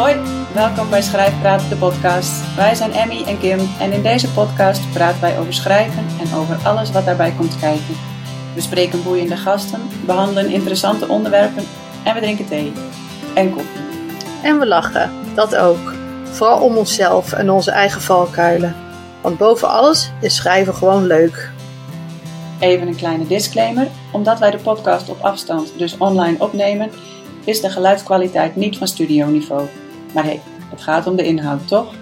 Hoi, welkom bij Schrijfpraat, de podcast. Wij zijn Emmy en Kim en in deze podcast praten wij over schrijven en over alles wat daarbij komt kijken. We spreken boeiende gasten, behandelen interessante onderwerpen en we drinken thee en koffie. En we lachen, dat ook. Vooral om onszelf en onze eigen valkuilen. Want boven alles is schrijven gewoon leuk. Even een kleine disclaimer. Omdat wij de podcast op afstand, dus online opnemen, is de geluidskwaliteit niet van studioniveau. Maar hey, het gaat om de inhoud, toch?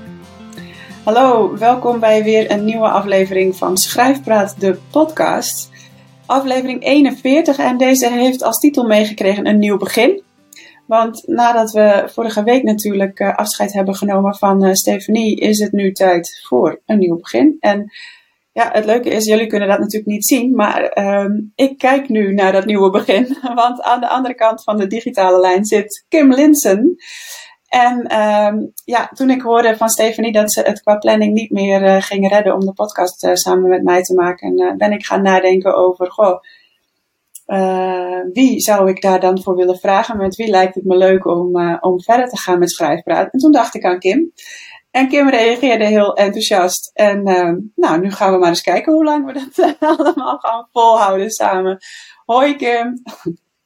Hallo, welkom bij weer een nieuwe aflevering van Schrijfpraat, de podcast. Aflevering 41 en deze heeft als titel meegekregen een nieuw begin. Want nadat we vorige week natuurlijk uh, afscheid hebben genomen van uh, Stephanie, is het nu tijd voor een nieuw begin. En ja, het leuke is, jullie kunnen dat natuurlijk niet zien, maar um, ik kijk nu naar dat nieuwe begin. Want aan de andere kant van de digitale lijn zit Kim Linsen. En um, ja, toen ik hoorde van Stephanie dat ze het qua planning niet meer uh, ging redden om de podcast uh, samen met mij te maken, uh, ben ik gaan nadenken over, goh, wie zou ik daar dan voor willen vragen? Met wie lijkt het me leuk om, om verder te gaan met schrijfpraat? En toen dacht ik aan Kim. En Kim reageerde heel enthousiast. En uh, nou, nu gaan we maar eens kijken hoe lang we dat allemaal gaan volhouden samen. Hoi Kim.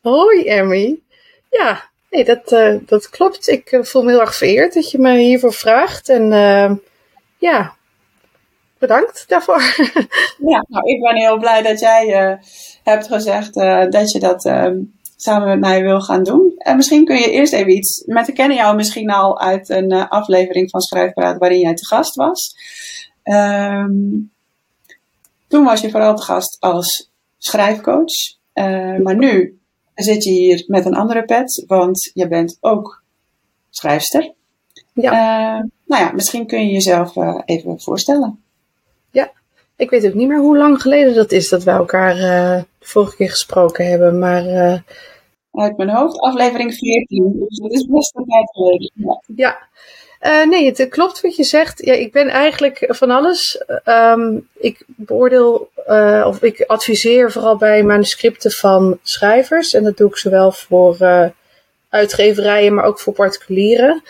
Hoi Emmy. Ja, nee, dat, uh, dat klopt. Ik uh, voel me heel erg vereerd dat je me hiervoor vraagt. En ja, bedankt daarvoor. ja, nou, ik ben heel blij dat jij hebt gezegd dat je dat ehm, samen met mij wil gaan doen. En misschien kun je eerst even iets. Met we kennen jou misschien al uit een aflevering van Schrijfpraat waarin jij te gast was. Um, toen was je vooral te gast als schrijfcoach. Maar nu zit je hier met een andere pet, want je bent ook schrijfster. Ja. Uh, nou ja, misschien kun je jezelf even voorstellen. Ja, ik weet ook niet meer hoe lang geleden dat is dat we elkaar de vorige keer gesproken hebben. Maar uit mijn hoofd. Aflevering 14. Dus dat is best een tijd geleden. Ja. ja. Uh, nee, het klopt wat je zegt. Ja, ik ben eigenlijk van alles. Um, ik beoordeel uh, of ik adviseer vooral bij manuscripten van schrijvers. En dat doe ik zowel voor uh, uitgeverijen, maar ook voor particulieren.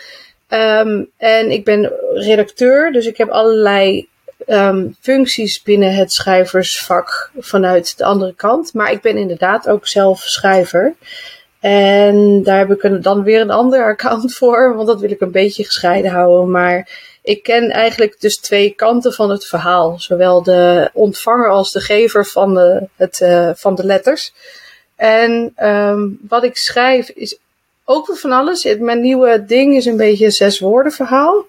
Um, en ik ben redacteur, dus ik heb allerlei um, functies binnen het schrijversvak vanuit de andere kant. Maar ik ben inderdaad ook zelf schrijver. En daar heb ik dan weer een ander account voor, want dat wil ik een beetje gescheiden houden. Maar ik ken eigenlijk dus twee kanten van het verhaal. Zowel de ontvanger als de gever van de, het, uh, van de letters. En um, wat ik schrijf is ook weer van alles. Mijn nieuwe ding is een beetje een zes woorden verhaal.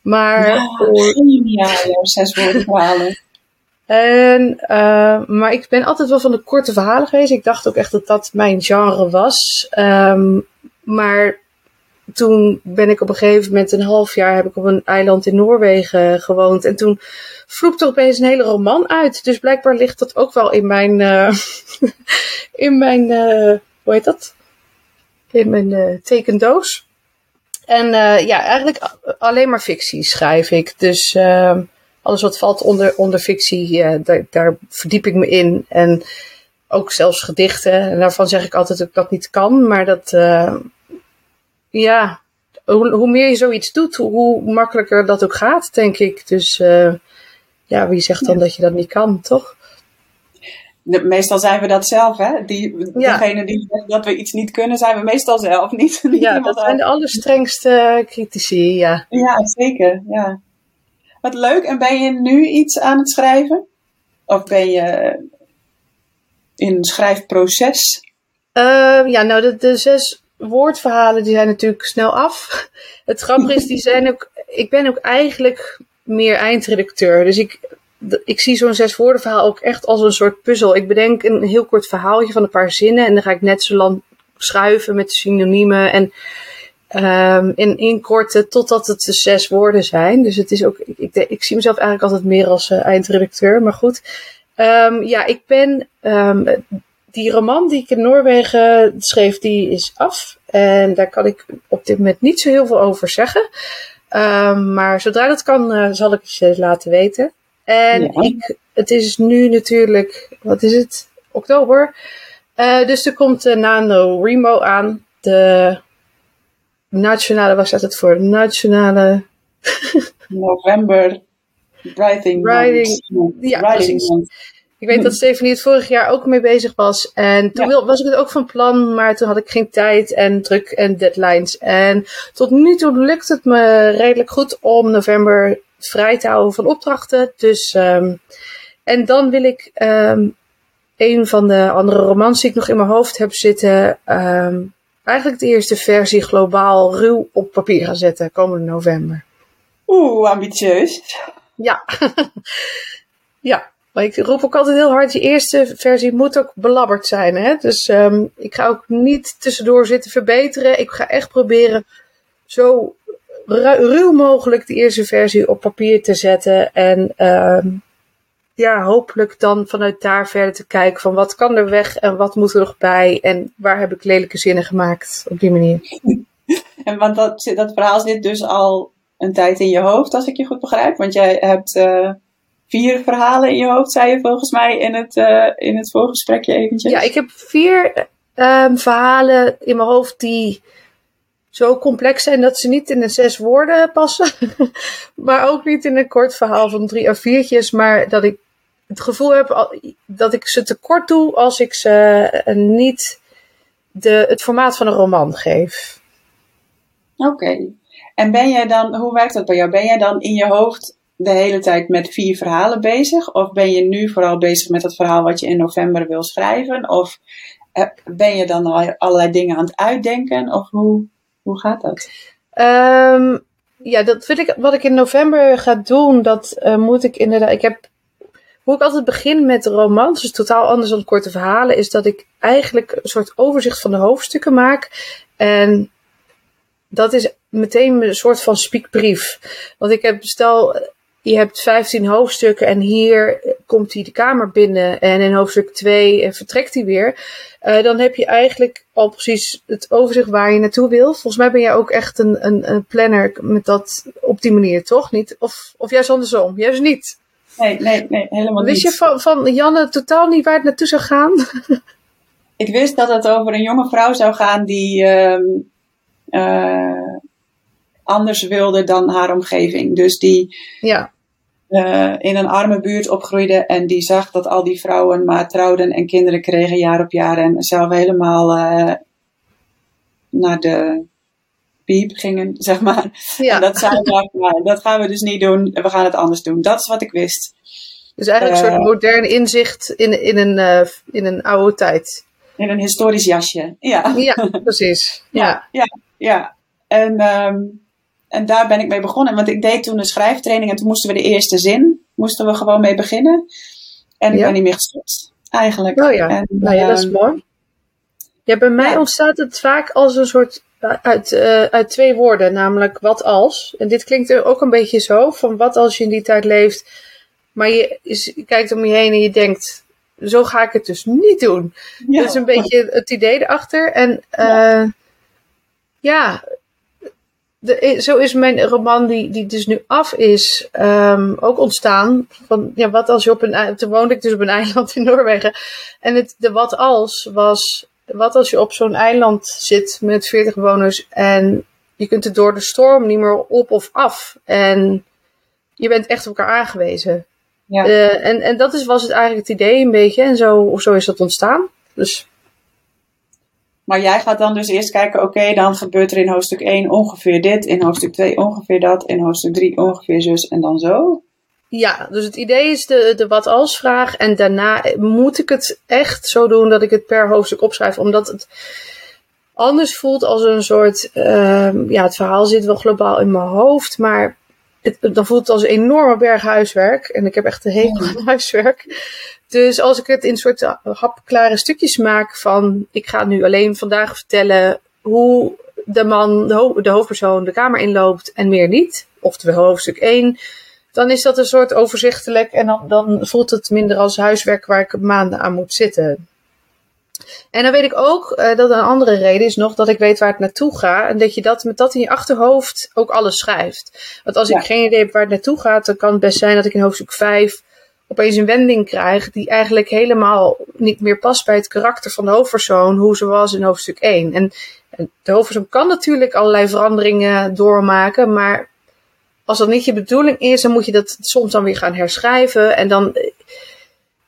Maar ja, geniaal, zes woorden verhalen. En, uh, maar ik ben altijd wel van de korte verhalen geweest. Ik dacht ook echt dat dat mijn genre was. Um, maar toen ben ik op een gegeven moment een half jaar heb ik op een eiland in Noorwegen gewoond. En toen vloept er opeens een hele roman uit. Dus blijkbaar ligt dat ook wel in mijn, uh, in mijn, uh, hoe heet dat? In mijn tekendoos. En ja, eigenlijk alleen maar fictie schrijf ik. Dus uh, alles wat valt onder, onder fictie, uh, daar, daar, verdiep ik me in. En ook zelfs gedichten. En daarvan zeg ik altijd dat ik dat niet kan. Maar dat, uh, ja, hoe, hoe, meer je zoiets doet, hoe, makkelijker dat ook gaat, denk ik. Dus uh, ja, wie zegt dan ja. dat je dat niet kan, toch? meestal zijn we dat zelf, hè? Die, ja. Degene die zegt dat we iets niet kunnen, zijn we meestal zelf niet. niet ja, dat zijn de allerstrengste critici, ja. Ja, zeker, ja. Wat leuk. En ben je nu iets aan het schrijven? Of ben je in een schrijfproces? Uh, ja, nou, de, de zes woordverhalen die zijn natuurlijk snel af. Het grappige is, die zijn ook. Ik ben ook eigenlijk meer eindredacteur. Dus ik, ik zie zo'n zes woordenverhaal ook echt als een soort puzzel. Ik bedenk een heel kort verhaaltje van een paar zinnen en dan ga ik net zo lang schuiven met synoniemen en um, in inkorten totdat het de zes woorden zijn. Dus het is ook, ik, ik, ik zie mezelf eigenlijk altijd meer als uh, eindredacteur, maar goed. Um, ja, ik ben, um, die roman die ik in Noorwegen schreef, die is af. En daar kan ik op dit moment niet zo heel veel over zeggen. maar zodra dat kan, uh, zal ik het je laten weten. En ja. ik, het is nu natuurlijk, wat is het? Oktober. Uh, dus er komt de Nano Remo aan. De nationale, waar staat het voor? Nationale... November Writing Writing, ja, precies. Ik weet dat Stephanie het vorig jaar ook mee bezig was. En toen was ik het ook van plan, maar toen had ik geen tijd en druk en deadlines. En tot nu toe lukt het me redelijk goed om november vrij te houden van opdrachten. Dus, um, en dan wil ik um, een van de andere romans die ik nog in mijn hoofd heb zitten, um, eigenlijk de eerste versie globaal ruw op papier gaan zetten komende november. Oeh, ambitieus. Ja. ja. Maar ik roep ook altijd heel hard, die eerste versie moet ook belabberd zijn. Hè? Dus um, ik ga ook niet tussendoor zitten verbeteren. Ik ga echt proberen zo ruw mogelijk de eerste versie op papier te zetten. En um, ja, hopelijk dan vanuit daar verder te kijken van wat kan er weg en wat moet er nog bij. En waar heb ik lelijke zinnen gemaakt op die manier. En want dat, dat verhaal zit dus al een tijd in je hoofd, als ik je goed begrijp. Want jij hebt uh, vier verhalen in je hoofd, zei je volgens mij in het, uh, in het voorgesprekje eventjes. Ja, ik heb vier um, verhalen in mijn hoofd die zo complex zijn dat ze niet in de zes woorden passen. maar ook niet in een kort verhaal van drie of viertjes. Maar dat ik het gevoel heb dat ik ze tekort doe als ik ze uh, niet de, het formaat van een roman geef. Oké. En ben jij dan, hoe werkt dat bij jou? Ben jij dan in je hoofd de hele tijd met vier verhalen bezig? Of ben je nu vooral bezig met het verhaal wat je in november wil schrijven? Of eh, ben je dan al allerlei dingen aan het uitdenken? Of hoe, hoe gaat dat? Um, ja, dat vind ik, wat ik in november ga doen, dat uh, moet ik inderdaad. Ik heb, hoe ik altijd begin met romans, dus totaal anders dan korte verhalen, is dat ik eigenlijk een soort overzicht van de hoofdstukken maak. En dat is meteen een soort van spiekbrief. Want ik heb, stel, je hebt 15 hoofdstukken en hier komt hij de kamer binnen en in hoofdstuk 2 vertrekt hij weer. Uh, dan heb je eigenlijk al precies het overzicht waar je naartoe wil. Volgens mij ben jij ook echt een, een, een planner met dat op die manier, toch? Niet? Of, of juist andersom? Juist niet. Nee, nee, nee, helemaal Wist niet. je van, van Janne totaal niet waar het naartoe zou gaan? ik wist dat het over een jonge vrouw zou gaan die uh, uh, anders wilde dan haar omgeving. Dus die ja. uh, in een arme buurt opgroeide en die zag dat al die vrouwen maar trouwden en kinderen kregen jaar op jaar en zelf helemaal uh, naar de piep gingen, zeg maar. Ja. En dat zei ik, maar dat gaan we dus niet doen, we gaan het anders doen. Dat is wat ik wist. Dus eigenlijk een soort modern inzicht in, in, een, in een oude tijd. In een historisch jasje, ja. Ja, precies. Ja, ja, ja. En, um, en daar ben ik mee begonnen. Want ik deed toen een schrijftraining en toen moesten we de eerste zin, moesten we gewoon mee beginnen. En ik Ja. ben niet meer gestopt, eigenlijk. Oh ja, En, nou ja, dat is ehm, mooi. Ja, bij mij ja. ontstaat het vaak als een soort uit, uh, uit twee woorden, namelijk wat als. En dit klinkt er ook een beetje zo, van wat als je in die tijd leeft, maar je, kijkt om je heen en je denkt, zo ga ik het dus niet doen. ja. Dat is een beetje het idee erachter. En uh, ja, de, zo is mijn roman, die, die dus nu af is, um, ook ontstaan. Van, ja, wat als je op een toen woonde ik dus op een eiland in Noorwegen. En het, de wat als was, wat als je op zo'n eiland zit met 40 bewoners en je kunt er door de storm niet meer op of af. En je bent echt op elkaar aangewezen. Ja. Uh, en, en dat is, was het eigenlijk het idee een beetje. En zo, zo is dat ontstaan. Dus Maar jij gaat dan dus eerst kijken, oké, dan gebeurt er in hoofdstuk 1 ongeveer dit, in hoofdstuk 2 ongeveer dat, in hoofdstuk 3 ongeveer zus en dan zo. Ja, dus het idee is de, de wat als vraag. En daarna moet ik het echt zo doen dat ik het per hoofdstuk opschrijf. Omdat het anders voelt als een soort. Uh, ja, het verhaal zit wel globaal in mijn hoofd. Maar het, dan voelt het als een enorme berg huiswerk. En ik heb echt een hekel aan huiswerk. Dus als ik het in soort hapklare stukjes maak van. Ik ga nu alleen vandaag vertellen hoe de man, de, ho de hoofdpersoon, de kamer inloopt en meer niet. Oftewel hoofdstuk 1 dan is dat een soort overzichtelijk en dan, dan voelt het minder als huiswerk waar ik maanden aan moet zitten. En dan weet ik ook uh, dat een andere reden is nog dat ik weet waar het naartoe gaat. En dat je dat met dat in je achterhoofd ook alles schrijft. Want als ja. ik geen idee heb waar het naartoe gaat, dan kan het best zijn dat ik in hoofdstuk 5 opeens een wending krijg die eigenlijk helemaal niet meer past bij het karakter van de hoofdpersoon, hoe ze was in hoofdstuk 1. En, en de hoofdpersoon kan natuurlijk allerlei veranderingen doormaken, maar als dat niet je bedoeling is, dan moet je dat soms dan weer gaan herschrijven. En dan,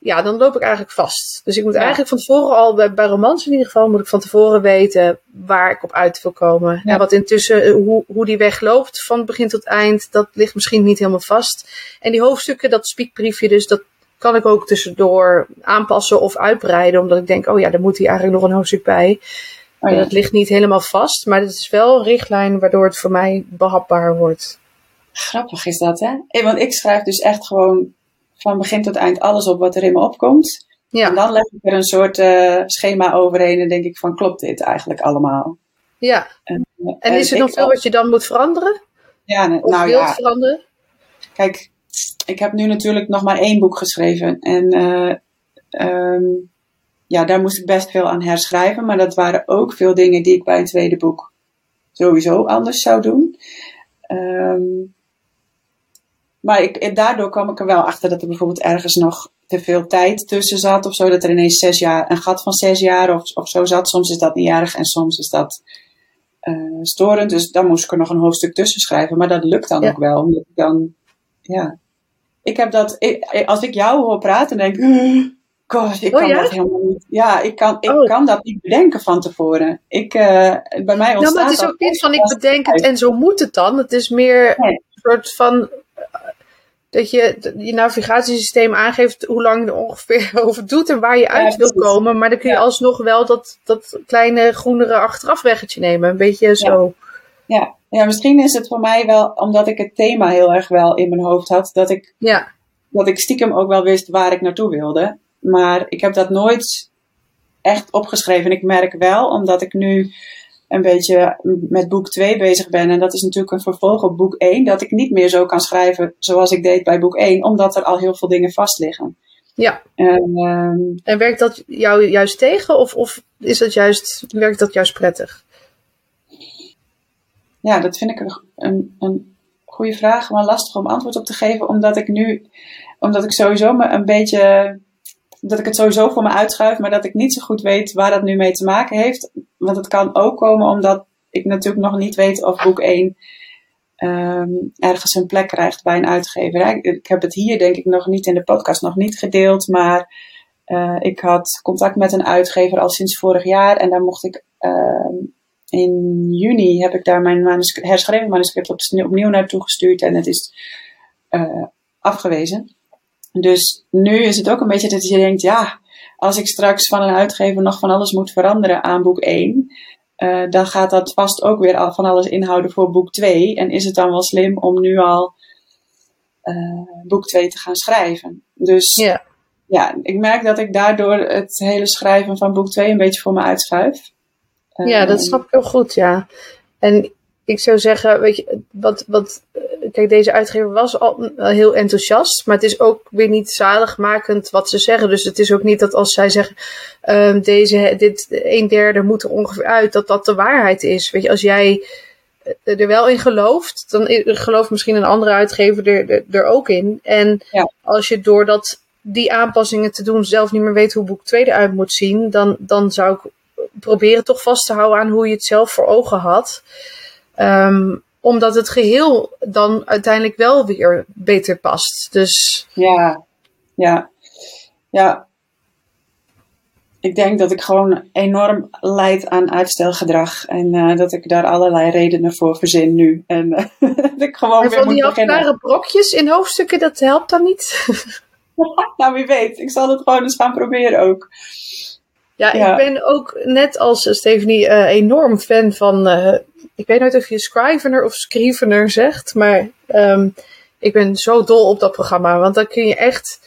ja, dan loop ik eigenlijk vast. Dus ik moet eigenlijk van tevoren al, bij, bij romans in ieder geval, moet ik van tevoren weten waar ik op uit wil komen. En wat intussen, hoe, hoe die weg loopt van begin tot eind, dat ligt misschien niet helemaal vast. En die hoofdstukken, dat spiekbriefje, dus dat kan ik ook tussendoor aanpassen of uitbreiden. Omdat ik denk, oh ja, daar moet hier eigenlijk nog een hoofdstuk bij. Oh ja. Dat ligt niet helemaal vast, maar het is wel een richtlijn waardoor het voor mij behapbaar wordt. Grappig is dat, hè? Want ik schrijf dus echt gewoon van begin tot eind alles op wat er in me opkomt. Ja. En dan leg ik er een soort uh, schema overheen en denk ik van, klopt dit eigenlijk allemaal? Ja. En, en is er nog veel wat je dan moet veranderen? Ja, of nou wilt ja. veranderen? Kijk, ik heb nu natuurlijk nog maar één boek geschreven. En uh, um, ja, daar moest ik best veel aan herschrijven. Maar dat waren ook veel dingen die ik bij een tweede boek sowieso anders zou doen. Um, maar ik, daardoor kwam ik er wel achter dat er bijvoorbeeld ergens nog te veel tijd tussen zat of zo. Dat er ineens zes jaar, een gat van zes jaar of, of zo zat. Soms is dat niet erg en soms is dat uh, storend. Dus dan moest ik er nog een hoofdstuk tussen schrijven. Maar dat lukt dan ook wel. Omdat ik dan, ja. Ik heb dat, ik, als ik jou hoor praten, denk ik. God, ik oh, kan ja? dat helemaal niet. Ja, ik kan, ik oh. kan dat niet bedenken van tevoren. Ik, uh, bij mij ontstaat nou, maar het is ook niet van ik bedenk het en zo moet het dan. Het is meer een soort van dat je je navigatiesysteem aangeeft hoe lang je er ongeveer over doet en waar je uit wil komen. Maar dan kun je alsnog wel dat, dat kleine groenere achterafweggetje nemen. Een beetje zo. Ja. ja, misschien is het voor mij wel omdat ik het thema heel erg wel in mijn hoofd had. Dat ik, ja. dat ik stiekem ook wel wist waar ik naartoe wilde. Maar ik heb dat nooit echt opgeschreven. Ik merk wel, omdat ik nu een beetje met boek 2 bezig ben. En dat is natuurlijk een vervolg op boek 1. Dat ik niet meer zo kan schrijven zoals ik deed bij boek 1. Omdat er al heel veel dingen vast liggen. Ja. En, um, en werkt dat jou juist tegen? Of, of is dat juist, werkt dat juist prettig? Ja, dat vind ik een, een, een goede vraag. Maar lastig om antwoord op te geven. Omdat ik nu, omdat ik sowieso me een beetje dat ik het sowieso voor me uitschuif, maar dat ik niet zo goed weet waar dat nu mee te maken heeft. Want het kan ook komen omdat ik natuurlijk nog niet weet of boek 1 um, ergens een plek krijgt bij een uitgever. Ik heb het hier denk ik nog niet in de podcast nog niet gedeeld, maar uh, ik had contact met een uitgever al sinds vorig jaar en daar mocht ik uh, in juni heb ik daar mijn manuscript, herschreven manuscript op, opnieuw naartoe gestuurd en het is uh, afgewezen. Dus nu is het ook een beetje dat je denkt, ja, als ik straks van een uitgever nog van alles moet veranderen aan boek 1, uh, eh, dan gaat dat vast ook weer al van alles inhouden voor boek 2. En is het dan wel slim om nu al uh, boek 2 te gaan schrijven? Dus ja. ja, ik merk dat ik daardoor het hele schrijven van boek 2 een beetje voor me uitschuif. ja, dat snap ik heel goed, ja. En ik zou zeggen, weet je, wat, wat, eh, kijk, deze uitgever was al heel enthousiast, maar het is ook weer niet zaligmakend wat ze zeggen. Dus het is ook niet dat als zij zeggen, um, deze, dit, een derde moet er ongeveer uit, dat dat de waarheid is. Weet je, als jij er wel in gelooft, dan gelooft misschien een andere uitgever er, er, er ook in. En ja. als je door dat, die aanpassingen te doen zelf niet meer weet hoe boek 2 eruit moet zien, dan, dan zou ik proberen toch vast te houden aan hoe je het zelf voor ogen had. Um, omdat het geheel dan uiteindelijk wel weer beter past. Dus... Ja, ja, ja. Ik denk dat ik gewoon enorm leid aan uitstelgedrag. En uh, dat ik daar allerlei redenen voor verzin nu. En uh, dat ik gewoon maar weer moet die beginnen. brokjes in hoofdstukken, dat helpt dan niet? nou, wie weet. Ik zal het gewoon eens gaan proberen ook. Ja, ja. ik ben ook net als Stephanie uh, enorm fan van ik weet nooit of je Scrivener of Scrivener zegt, maar um, ik ben zo dol op dat programma. Want dan kun je echt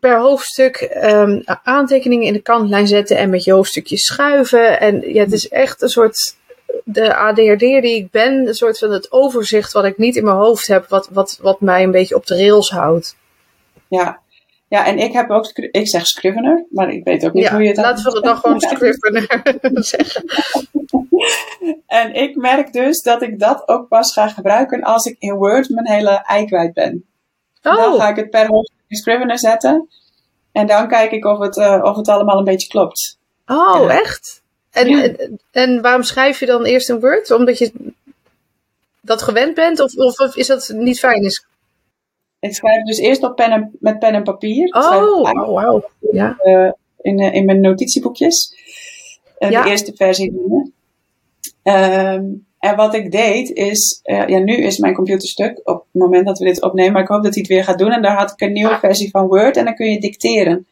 per hoofdstuk um, aantekeningen in de kantlijn zetten en met je hoofdstukje schuiven. En ja, het is echt een soort de ADHD die ik ben, een soort van het overzicht wat ik niet in mijn hoofd heb, wat, wat, wat mij een beetje op de rails houdt. Ja, ja, en ik heb ook, ik zeg Scrivener, maar ik weet ook niet hoe je het Laten we het dan gewoon Scrivener zeggen. En ik merk dus dat ik dat ook pas ga gebruiken als ik in Word mijn hele ei kwijt ben. Oh. Dan ga ik het per hoofdstuk in Scrivener zetten. En dan kijk ik of het, uh, of het allemaal een beetje klopt. Oh, ja. echt? En, en, en, waarom schrijf je dan eerst een Word? Omdat je dat gewend bent? Of, of, is dat niet fijn? Is... Ik schrijf dus eerst op pen en, met pen en papier. Oh, oh wauw. Ja. Uh, in, in mijn notitieboekjes. Ja. De eerste versie. Um, en wat ik deed is, uh, ja, nu is mijn computer stuk op het moment dat we dit opnemen, maar ik hoop dat hij het weer gaat doen. En daar had ik een nieuwe versie van Word en dan kun je dicteren.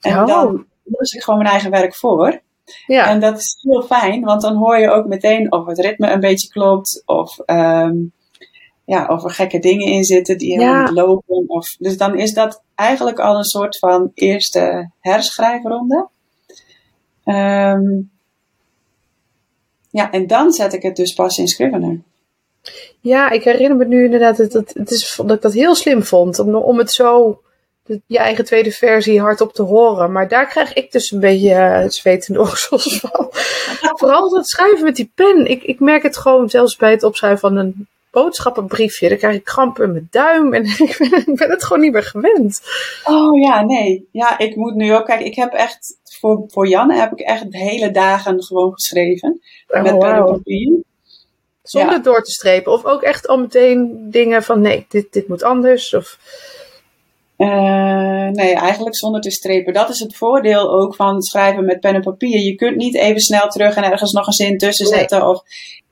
En oh. dan lees ik gewoon mijn eigen werk voor. Ja. En dat is heel fijn, want dan hoor je ook meteen of het ritme een beetje klopt, of, um, ja, of er gekke dingen in zitten die helemaal ja. niet lopen. Of, dus dan is dat eigenlijk al een soort van eerste herschrijfronde. Um, ja, en dan zet ik het dus pas in Scrivener. Ja, ik herinner me nu inderdaad dat, dat, het is, dat ik dat heel slim vond. Om, om het zo, de, je eigen tweede versie hardop te horen. Maar daar krijg ik dus een beetje uh, zwetende oksels van. Vooral dat schrijven met die pen. Ik, ik merk het gewoon zelfs bij het opschrijven van een boodschappenbriefje. Dan krijg ik krampen in mijn duim en ik ben, ik ben het gewoon niet meer gewend. Oh ja, nee. Ja, ik moet nu ook, kijk, ik heb echt, voor, voor Janne heb ik echt hele dagen gewoon geschreven. Oh, met pen en papier. Zonder ja. door te strepen. Of ook echt al meteen dingen van nee, dit, dit moet anders. Of... Uh, nee, eigenlijk zonder te strepen. Dat is het voordeel ook van schrijven met pen en papier. Je kunt niet even snel terug en ergens nog een zin tussen zetten. Nee. Of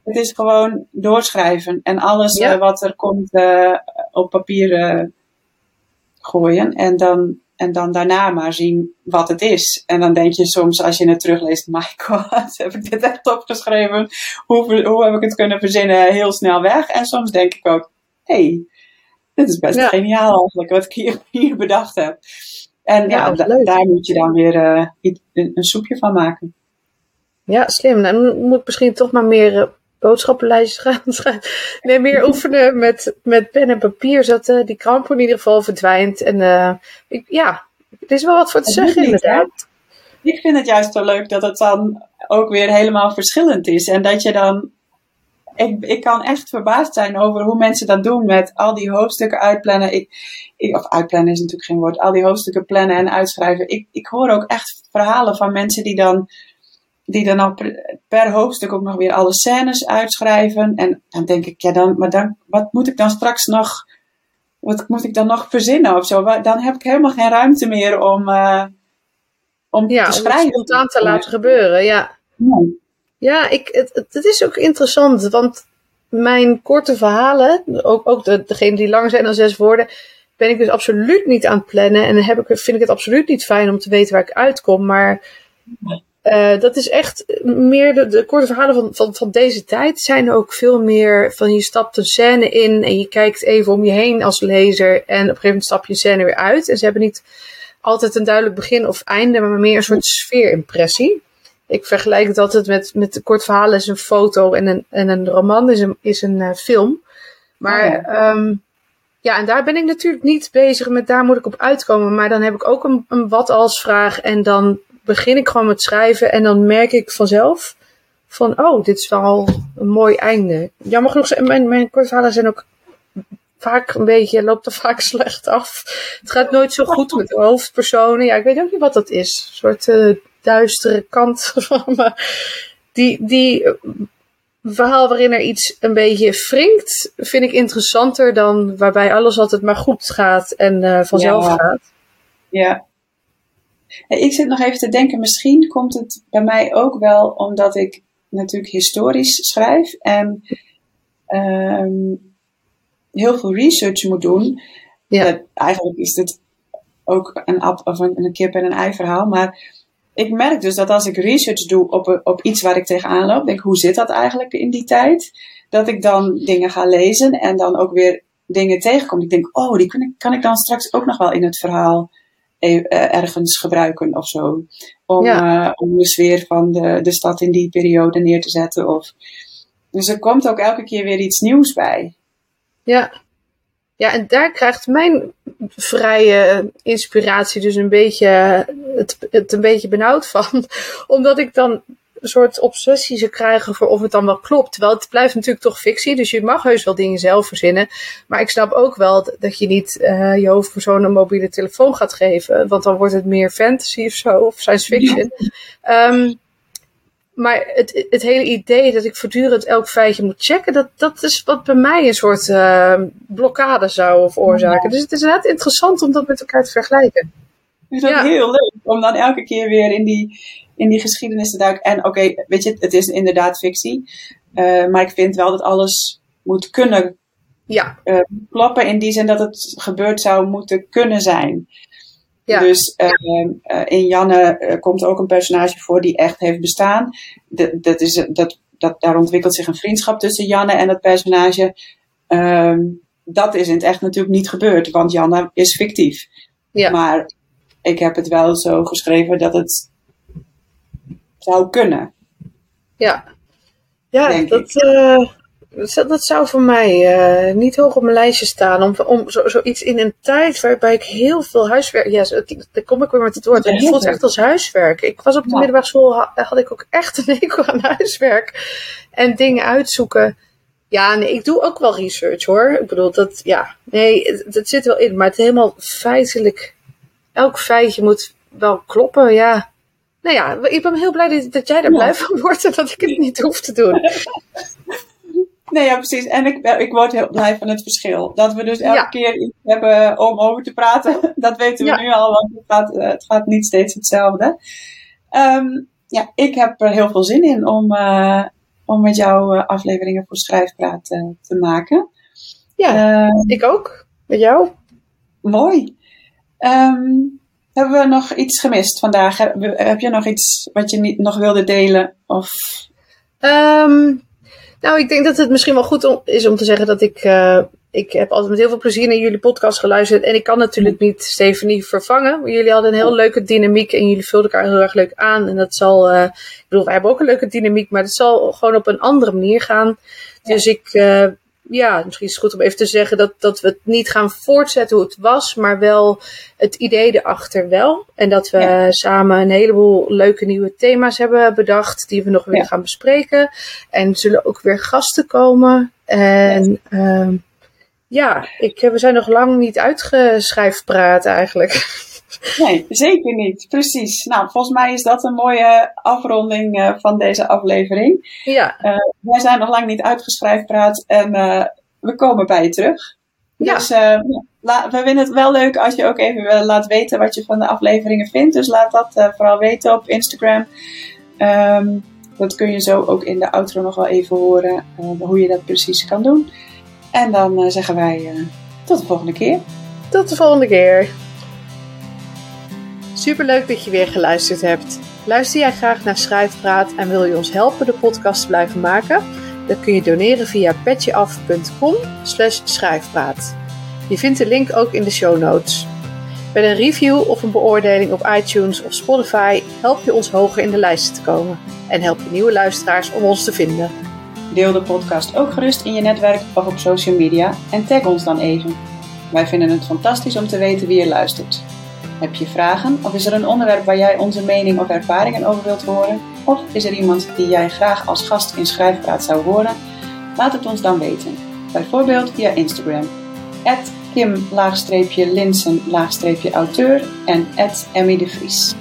het is gewoon doorschrijven en alles ja. uh, wat er komt uh, op papier gooien. En dan, en dan daarna maar zien wat het is. En dan denk je soms als je het terugleest, my god, heb ik dit echt opgeschreven? Hoe, hoe heb ik het kunnen verzinnen heel snel weg? En soms denk ik ook, hey, dit is best ja. geniaal eigenlijk wat ik hier, hier bedacht heb. En ja, ja da daar moet je dan weer een, een soepje van maken. Ja, slim. Dan moet ik misschien toch maar meer boodschappenlijstjes gaan schrijven. Nee, meer oefenen met, met pen en papier, zodat uh, die kramp in ieder geval verdwijnt. En uh, ik, ja, er is wel wat voor te zeggen inderdaad. Ik vind het juist zo leuk dat het dan ook weer helemaal verschillend is. En dat je dan. Ik, ik kan echt verbaasd zijn over hoe mensen dat doen met al die hoofdstukken uitplannen. Ik, ik, of uitplannen is natuurlijk geen woord. Al die hoofdstukken plannen en uitschrijven. Ik, ik hoor ook echt verhalen van mensen die dan die dan per hoofdstuk ook nog weer alle scènes uitschrijven. En dan denk ik, ja, dan, maar dan, wat moet ik dan straks nog, wat moet ik dan nog verzinnen of zo? Dan heb ik helemaal geen ruimte meer om, uh, om ja, te schrijven. Om spontaan te laten gebeuren, ja. Ja, ja ik, het, het is ook interessant, want mijn korte verhalen, ook, ook de, degene die langer zijn dan zes woorden, ben ik dus absoluut niet aan het plannen. En dan heb ik, vind ik het absoluut niet fijn om te weten waar ik uitkom. Maar uh, dat is echt meer de, de, korte verhalen van, van, van deze tijd zijn ook veel meer van je stapt een scène in en je kijkt even om je heen als lezer en op een gegeven moment stap je een scène weer uit. En ze hebben niet altijd een duidelijk begin of einde, maar meer een soort sfeerimpressie. Ik vergelijk het altijd met, met de korte verhalen is een foto en een, en een roman is een, is een uh, film. Maar oh ja. Um, ja, en daar ben ik natuurlijk niet bezig met daar moet ik op uitkomen. Maar dan heb ik ook een, een wat als vraag en dan begin ik gewoon met schrijven en dan merk ik vanzelf van, oh, dit is wel een mooi einde. Jammer genoeg, mijn, mijn korte verhalen zijn ook vaak een beetje, loopt er vaak slecht af. Het gaat nooit zo goed met de hoofdpersonen. Ja, ik weet ook niet wat dat is. Een soort uh, duistere kant van me. Die, die verhaal waarin er iets een beetje wringt, vind ik interessanter dan waarbij alles altijd maar goed gaat en uh, vanzelf ja. gaat. Ja, ik zit nog even te denken, misschien komt het bij mij ook wel omdat ik natuurlijk historisch schrijf en um, heel veel research moet doen. Ja. Uh, eigenlijk is het ook een, ap of een, een kip en een ei verhaal, maar ik merk dus dat als ik research doe op, op iets waar ik tegenaan loop, denk hoe zit dat eigenlijk in die tijd? Dat ik dan dingen ga lezen en dan ook weer dingen tegenkom. Ik denk, oh, die kan ik, kan ik dan straks ook nog wel in het verhaal E-, eh, ergens gebruiken of zo. Om, ja. uh, om de sfeer van de, de stad in die periode neer te zetten. Of, dus er komt ook elke keer weer iets nieuws bij. Ja. Ja, en daar krijgt mijn vrije inspiratie dus een beetje het, het een beetje benauwd van. Omdat ik dan een soort obsessie ze krijgen voor of het dan wel klopt. Terwijl het blijft natuurlijk toch fictie, dus je mag heus wel dingen zelf verzinnen. Maar ik snap ook wel dat je niet uh, je hoofdpersoon een mobiele telefoon gaat geven, want dan wordt het meer fantasy of zo, of science fiction. Ja. Maar het, het hele idee dat ik voortdurend elk feitje moet checken, dat, dat is wat bij mij een soort uh, blokkade zou veroorzaken. Dus het is net interessant om dat met elkaar te vergelijken. Het is ook heel leuk om dan elke keer weer in die, in die geschiedenis te duiken. En oké, weet je, het is inderdaad fictie. Uh, maar ik vind wel dat alles moet kunnen ja. Uh, kloppen. In die zin dat het gebeurd zou moeten kunnen zijn. Ja. Dus uh, in Janne komt ook een personage voor die echt heeft bestaan. De, dat is, dat, dat, daar ontwikkelt zich een vriendschap tussen Janne en het personage. Ehm, dat is in het echt natuurlijk niet gebeurd, want Janne is fictief. Ja. Maar ik heb het wel zo geschreven dat het zou kunnen. Ja, ja dat, dat zou voor mij uh, niet hoog op mijn lijstje staan. Om, om zo, zoiets in een tijd waarbij ik heel veel huiswerk. Ja, daar kom ik weer met het woord. Het voelt echt als huiswerk. Ik was op de ja. middelbare school, had ik ook echt een hekel aan huiswerk. En dingen uitzoeken. Ja, nee, ik doe ook wel research hoor. Ik bedoel, dat, ja, nee, dat zit wel in. Maar het helemaal feitelijk. Elk feitje moet wel kloppen, ja. Nou ja, ik ben heel blij dat, dat jij er blij van wordt en dat ik het niet hoef te doen. Nee, ja, precies. En ik, ik word heel blij van het verschil. Dat we dus elke keer iets hebben om over te praten. Dat weten we nu al, want het gaat, eh, het gaat niet steeds hetzelfde. Um, ja, ik heb er heel veel zin in om, uh, om met jou uh, afleveringen voor Schrijfpraat te maken. Ja, ik ook. Met jou. Mooi. Um, hebben we nog iets gemist vandaag? Heb, heb je nog iets wat je niet nog wilde delen? Of... Um, nou, ik denk dat het misschien wel goed is om te zeggen dat ik. Uh, ik heb altijd met heel veel plezier naar jullie podcast geluisterd. En ik kan natuurlijk niet Stephanie vervangen. Maar jullie hadden een heel leuke dynamiek. En jullie vulden elkaar heel erg leuk aan. En dat zal. Uh, ik bedoel, wij hebben ook een leuke dynamiek. Maar het zal gewoon op een andere manier gaan. Dus ik. Ja, misschien is het goed om even te zeggen dat, dat we het niet gaan voortzetten hoe het was, maar wel het idee erachter wel. En dat we ja. samen een heleboel leuke nieuwe thema's hebben bedacht die we nog weer ja. gaan bespreken. En zullen ook weer gasten komen. En ja, uh, ja ik, we zijn nog lang niet uitgeschrijfd eigenlijk. Nee, zeker niet. Precies. Nou, volgens mij is dat een mooie afronding uh, van deze aflevering. Ja. Uh, wij zijn nog lang niet uitgeschreven praat en uh, we komen bij je terug. Ja. Dus we vinden het wel leuk als je ook even laat weten wat je van de afleveringen vindt. Dus laat dat vooral weten op Instagram. Um, dat kun je zo ook in de outro nog wel even horen hoe je dat precies kan doen. En dan zeggen wij tot de volgende keer. Tot de volgende keer. Superleuk dat je weer geluisterd hebt. Luister jij graag naar Schrijfpraat en wil je ons helpen de podcast te blijven maken? Dan kun je doneren via petjeaf.com schrijfpraat. Je vindt de link ook in de show notes. Met een review of een beoordeling op iTunes of Spotify help je ons hoger in de lijsten te komen en help je nieuwe luisteraars om ons te vinden. Deel de podcast ook gerust in je netwerk of op social media en tag ons dan even. Wij vinden het fantastisch om te weten wie je luistert. Heb je vragen of is er een onderwerp waar jij onze mening of ervaringen over wilt horen? Of is er iemand die jij graag als gast in Schrijfpraat zou horen? Laat het ons dan weten. Bijvoorbeeld via Instagram. Kim-Linsen-auteur en Emmy de Vries.